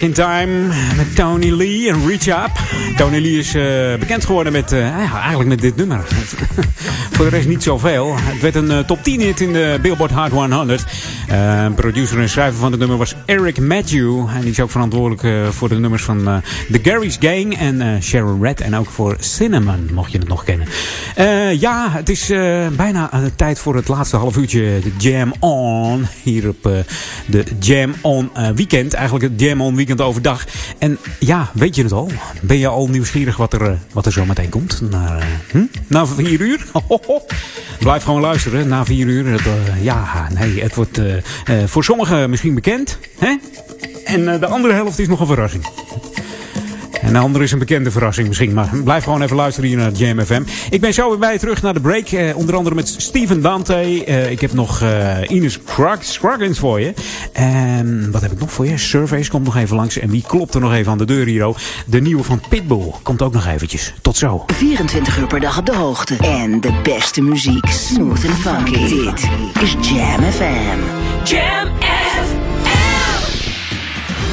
In Time met Tony Lee en Reach Up. Tony Lee is uh, bekend geworden met, uh, ja, eigenlijk met dit nummer. Voor de rest niet zoveel. Het werd een uh, top 10 hit in de Billboard Hot 100. producer en schrijver van het nummer was Eric Matthew. En die is ook verantwoordelijk voor de nummers van The Gary's Gang en Sharon Red. En ook voor Cinnamon, mocht je het nog kennen. ja, het is bijna tijd voor het laatste half uurtje. De Jam On. Hier op de Jam On Weekend. Eigenlijk het Jam On Weekend overdag. En ja, weet je het al? Ben je al nieuwsgierig wat er, wat er zo meteen komt? Na, hm? Na vier uur? Blijf gewoon luisteren. Na vier uur. Het, uh, ja, nee, het wordt voor sommigen misschien bekend. Hè? En de andere helft is nog een verrassing. En de andere is een bekende verrassing misschien. Maar blijf gewoon even luisteren hier naar Jam FM. Ik ben zo weer bij je terug naar de break. Eh, onder andere met Steven Dante. Eh, ik heb nog uh, Ines Scroggins voor je. En wat heb ik nog voor je? Surveys komt nog even langs. En wie klopt er nog even aan de deur hier? De nieuwe van Pitbull komt ook nog eventjes. Tot zo. 24 uur per dag op de hoogte. En de beste muziek. Smooth and funky. Dit is Jam FM. Jam FM.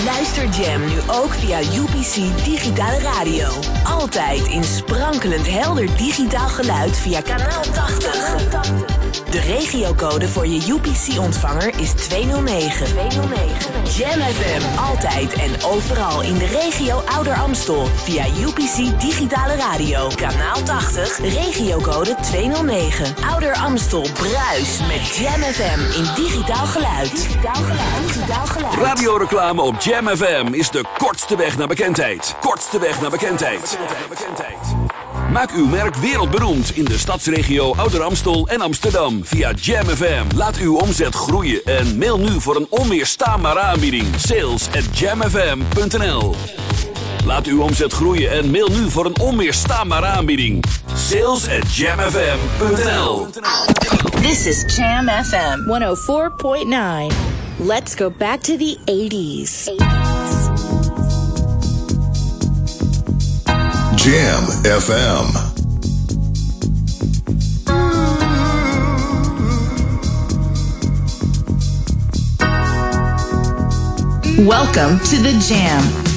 Luister Jam nu ook via Digitale Radio. Altijd in sprankelend helder digitaal geluid via kanaal 80. De regiocode voor je UPC-ontvanger is 209. 209. Jam FM, altijd en overal in de regio Ouder Amstel. Via UPC Digitale Radio. Kanaal 80, regiocode 209. Ouder Amstel, Bruis met Jam FM in digitaal geluid. Digitaal geluid. Digitaal geluid. Radioreclame op Jam FM is de kortste weg naar bekendheid. Kortste weg naar bekendheid. Maak uw merk wereldberoemd in de stadsregio Ouder Amstel en Amsterdam via Jam FM. Laat uw omzet groeien en mail nu voor een onweerstaanbare aanbieding. Sales at jamfm.nl Laat uw omzet groeien en mail nu voor een onweerstaanbare aanbieding. Sales at jamfm.nl This is Jam FM 104.9. Let's go back to the 80s. Jam FM. Welcome to the Jam.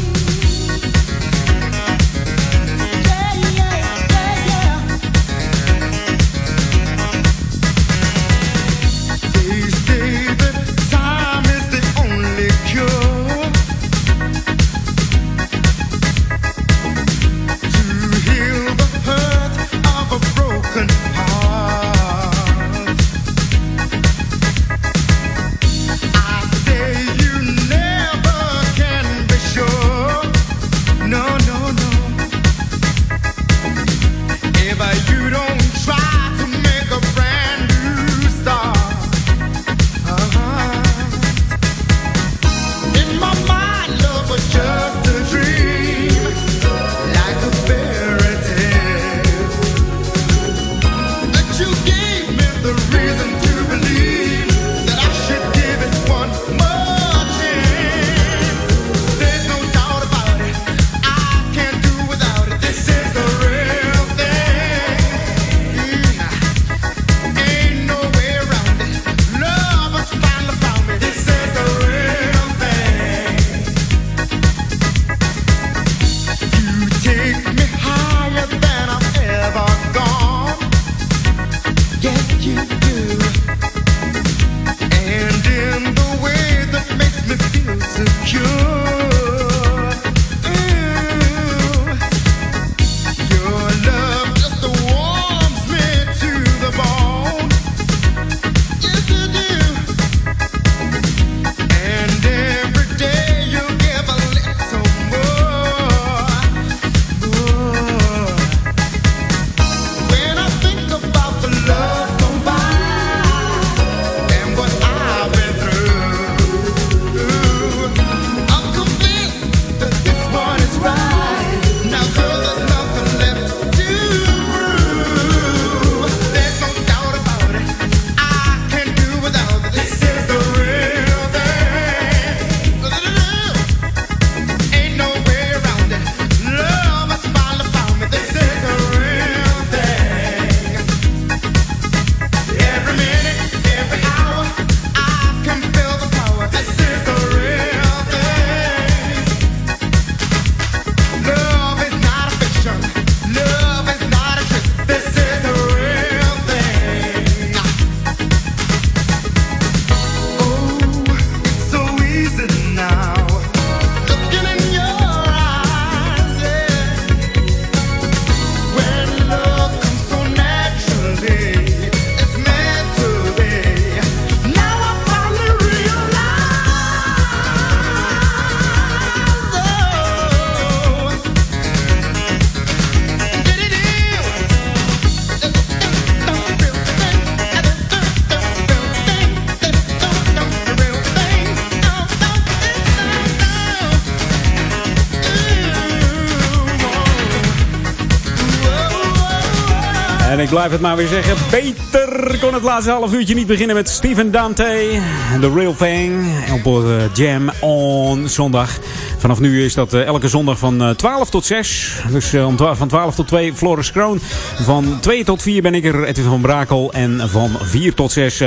Blijf het maar weer zeggen. Beter kon het laatste half uurtje niet beginnen met Steven Dante. The Real Thing. Op uh, Jam on zondag. Vanaf nu is dat uh, elke zondag van uh, 12 tot 6. Dus van 12 tot 2 Floris Kroon. Van 2 tot 4 ben ik er Edwin van Brakel. En van 4 tot 6...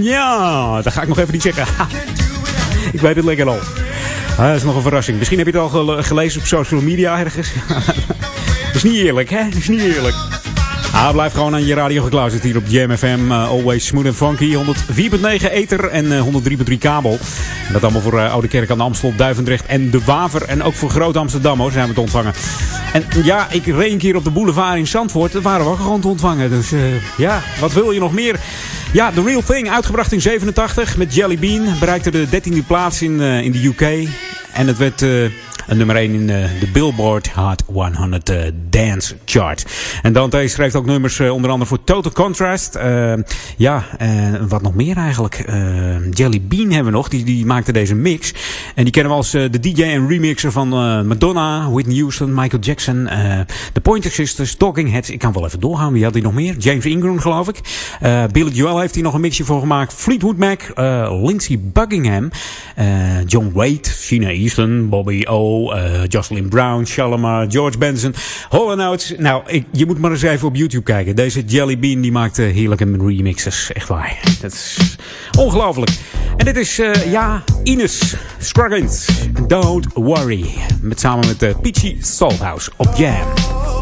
ja, dat ga ik nog even niet zeggen. ik weet het lekker al. Ah, dat is nog een verrassing. Misschien heb je het al gelezen op social media ergens. dat is niet eerlijk, hè? Dat is niet eerlijk. Ah, blijf gewoon aan je radio gekluisterd hier op Jam FM. Uh, always smooth and funky. 104.9 ether en uh, 103.3 kabel. En dat allemaal voor uh, Oude Kerk aan de Amstel, Duivendrecht en De Waver. En ook voor Groot Amsterdam hoor, zijn we te ontvangen. En ja, ik reed een keer op de boulevard in Zandvoort. Daar waren we ook gewoon te ontvangen. Dus ja, wat wil je nog meer? Ja, The Real Thing, uitgebracht in 87 met Jelly Bean. Bereikte de 13e plaats in, in de UK. En het werd nummer 1 in uh, de Billboard Hot 100 uh, Dance Chart. En Dante schreef ook nummers uh, onder andere voor Total Contrast. ja, wat nog meer eigenlijk. Jelly Bean hebben we nog. Die, die maakte deze mix. En die kennen we als de DJ en remixer van Madonna, Whitney Houston, Michael Jackson, The Pointer Sisters, Talking Heads. Ik kan wel even doorgaan. Wie had hij nog meer? James Ingram geloof ik. Billy Joel heeft hij nog een mixje voor gemaakt. Fleetwood Mac, Lindsey Buckingham, John Wade, Sheena Easton, Bobby O. Jocelyn Brown, Shalimar, George Benson, Hall Oates. Nou, ik, je moet maar eens even op YouTube kijken. Deze Jelly Bean die maakt heerlijke remixes. Echt waar. Dat is ongelooflijk. En dit is, ja, Ines Don't Worry. Met, samen met uh, Peachy Salthouse op Jam.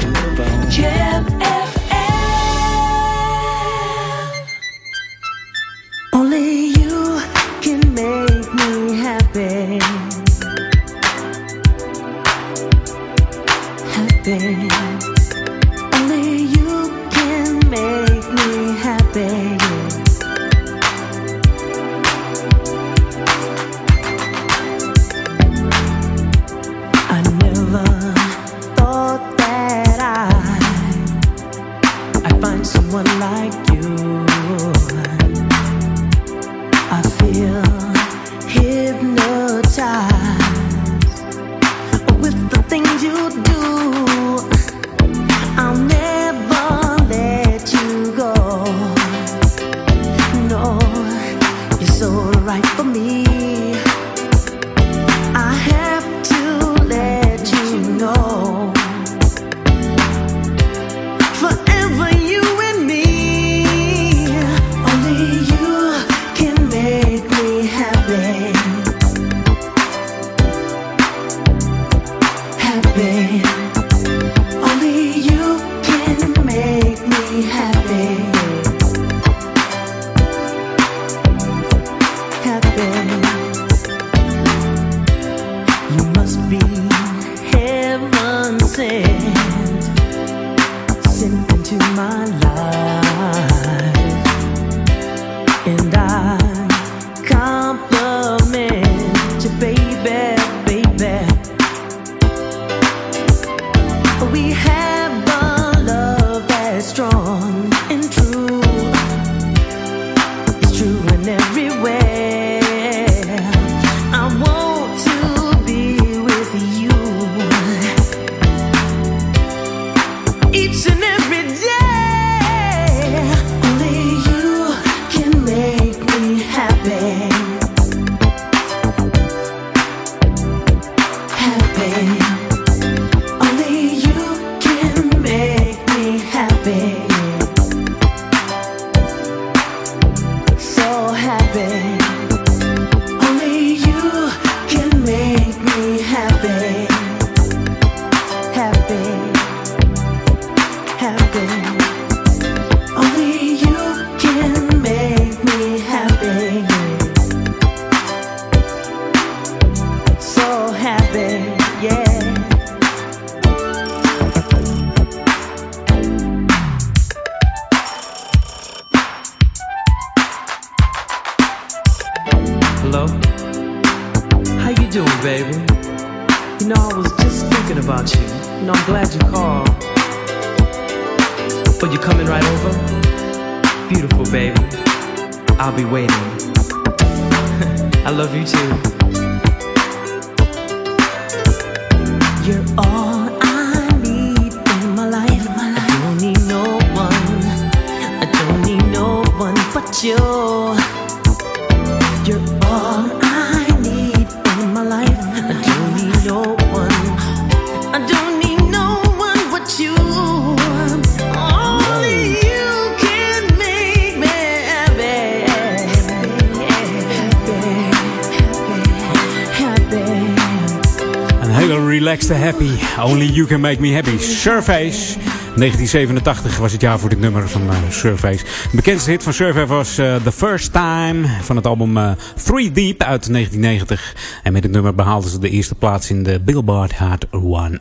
You can make me happy. Surface. 1987 was het jaar voor dit nummer van uh, Surface. De bekendste hit van Surface was uh, The First Time van het album uh, Three Deep uit 1990. En met dit nummer behaalden ze de eerste plaats in de Billboard Hot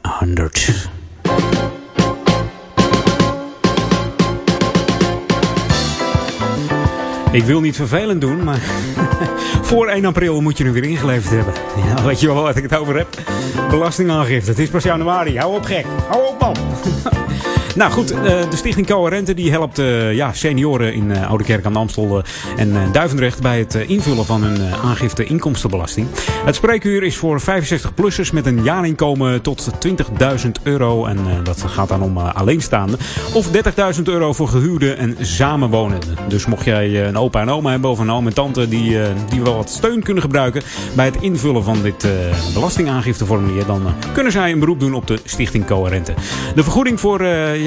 100. Ik wil niet vervelend doen, maar voor 1 april moet je hem weer ingeleverd hebben. Ja, weet je wel wat ik het over heb? Belastingaangifte. Het is pas januari. Hou op gek. Hou op man. Nou goed, de Stichting Coherente die helpt ja, senioren in Oude Kerk aan de Amstel en Duivendrecht bij het invullen van hun aangifte inkomstenbelasting. Het spreekuur is voor 65-plussers met een jaarinkomen tot 20.000 euro. En dat gaat dan om alleenstaande. Of 30.000 euro voor gehuwden en samenwonenden. Dus mocht jij een opa en oma hebben of een oom en tante die, die wel wat steun kunnen gebruiken bij het invullen van dit belastingaangifteformulier, dan kunnen zij een beroep doen op de Stichting Coherente. De vergoeding voor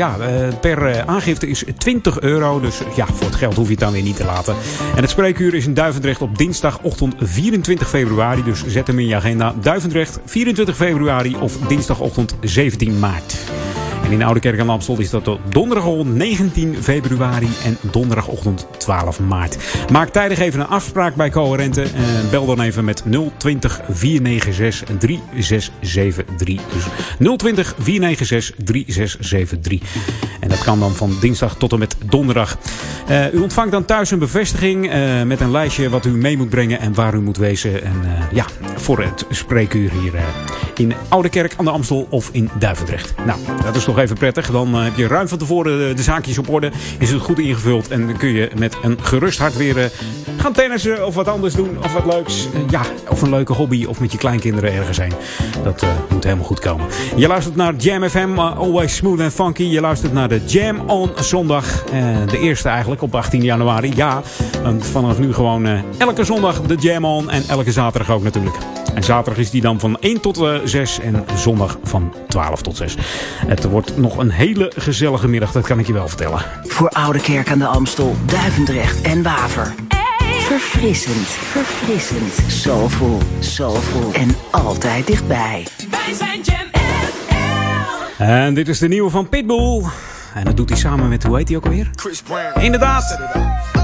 ja, eh, per eh, aangifte is 20 euro. Dus ja, voor het geld hoef je het dan weer niet te laten. En het spreekuur is in Duivendrecht op dinsdagochtend 24 februari. Dus zet hem in je agenda. Duivendrecht 24 februari of dinsdagochtend 17 maart. In Oude aan de Amstel is dat donderdagochtend 19 februari en donderdagochtend 12 maart. Maak tijdig even een afspraak bij Coherente. En bel dan even met 020 496 3673. Dus 020 496 3673. En dat kan dan van dinsdag tot en met donderdag. Uh, u ontvangt dan thuis een bevestiging uh, met een lijstje wat u mee moet brengen en waar u moet wezen. En uh, ja, voor het spreekuur hier in Oude Kerk aan de Amstel of in Duivendrecht. Nou, dat is toch even prettig. Dan heb je ruim van tevoren de zaakjes op orde. Is het goed ingevuld en dan kun je met een gerust hart weer gaan tennissen of wat anders doen of wat leuks. ja, of een leuke hobby of met je kleinkinderen ergens heen. Dat moet helemaal goed komen. Je luistert naar Jam FM, always smooth and funky. Je luistert naar de Jam on zondag. de eerste eigenlijk op 18 januari. Ja, vanaf nu gewoon elke zondag de Jam On. En elke zaterdag ook natuurlijk. En zaterdag is die dan van 1 tot uh, 6 en zondag van 12 tot 6. Het wordt nog een hele gezellige middag, dat kan ik je wel vertellen. Voor Oude Kerk aan de Amstel, Duivendrecht en Waver. Verfrissend, verfrissend, soulful, soulful en altijd dichtbij. Wij zijn Jam En dit is de nieuwe van Pitbull. En dat doet hij samen met, hoe heet hij ook alweer? Chris Brown. Inderdaad.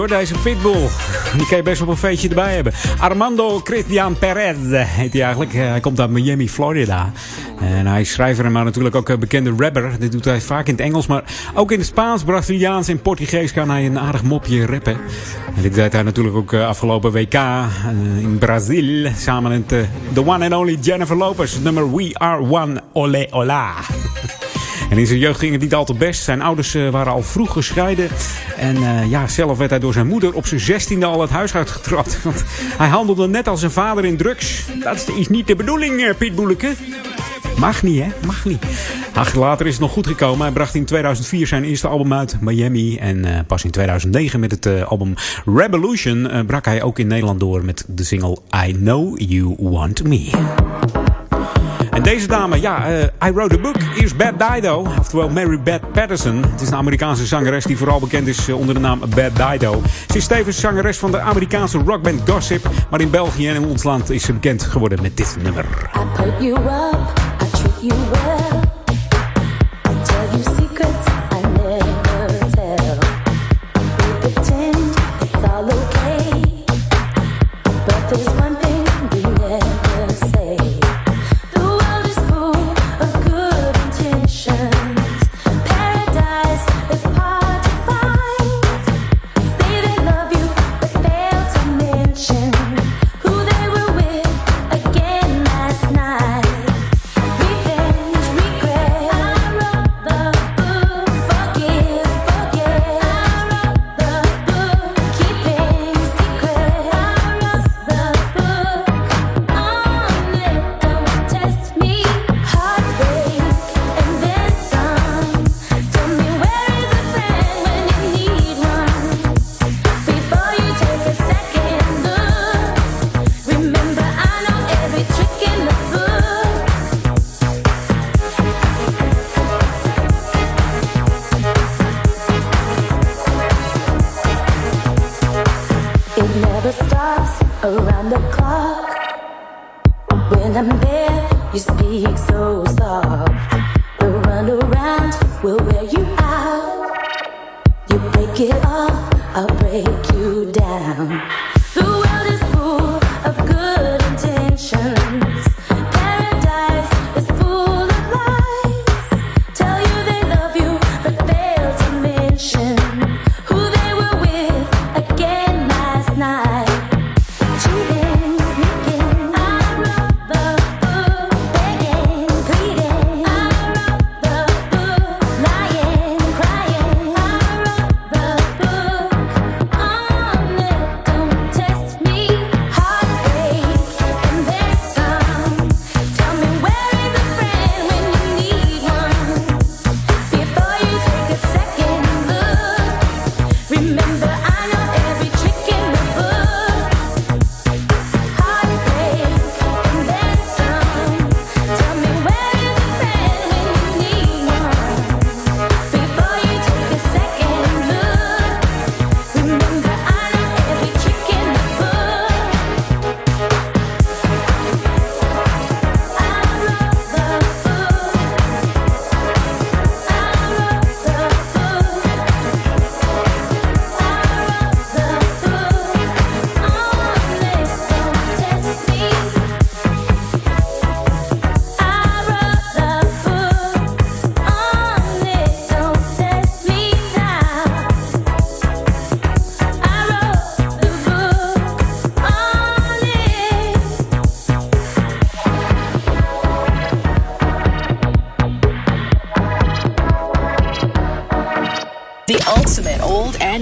Gestoord is deze Pitbull. Die kan je best op een feestje erbij hebben. Armando Christian Perez heet hij eigenlijk. Eh, Hij komt uit Miami, Florida. En hij is schrijver, maar natuurlijk ook een bekende rapper. Dit doet hij vaak in het Engels, maar ook in het Spaans, Braziliaans en Portugees kan hij een aardig mopje rappen. En dit deed hij natuurlijk ook eh, afgelopen WK eh, in Brazil. Samen met eh, the one and only Jennifer Lopez. Nummer We Are One, Ole Ola. En in zijn jeugd ging het niet al te best. Zijn ouders eh, waren al vroeg gescheiden. En eh, ja, zelf werd hij door zijn moeder op zijn zestiende al het huis uitgetrapt. Want hij handelde net als zijn vader in drugs. Dat is niet de bedoeling, eh, Piet Boeleke. Mag niet, hè? Mag niet. Ach, later is het nog goed gekomen. Hij bracht in 2004 zijn eerste album uit, Miami. En eh, pas in 2009 met het album Revolution brak hij ook in Nederland door met de single I Know You Want Me. En deze dame, ja, uh, I wrote a book. Eerst Bad Dido, oftewel Mary Beth Patterson. Het is een Amerikaanse zangeres die vooral bekend is uh, onder de naam Bad Dido. Ze is tevens zangeres van de Amerikaanse rockband Gossip. Maar in België en in ons land is ze bekend geworden met dit nummer. I put you up, I treat you well.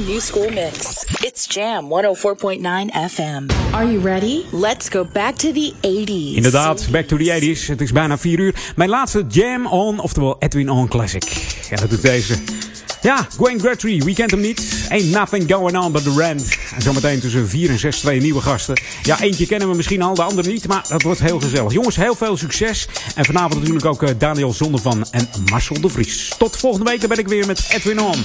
New school mix. It's Jam 104.9 FM. Are you ready? Let's go back to the 80s. Inderdaad, back to the 80s. Het is bijna 4 uur. Mijn laatste Jam On, oftewel Edwin On Classic. Ja, dat doet deze. Ja, Gwen Guthrie, wie kent hem niet? Ain't nothing going on but the rent. En zometeen tussen 4 en 6 twee nieuwe gasten. Ja, eentje kennen we misschien al, de andere niet, maar dat wordt heel gezellig. Jongens, heel veel succes. En vanavond natuurlijk ook eh, Daniel Zondervan en Marcel de Vries. Tot volgende week, dan ben ik weer met Edwin On.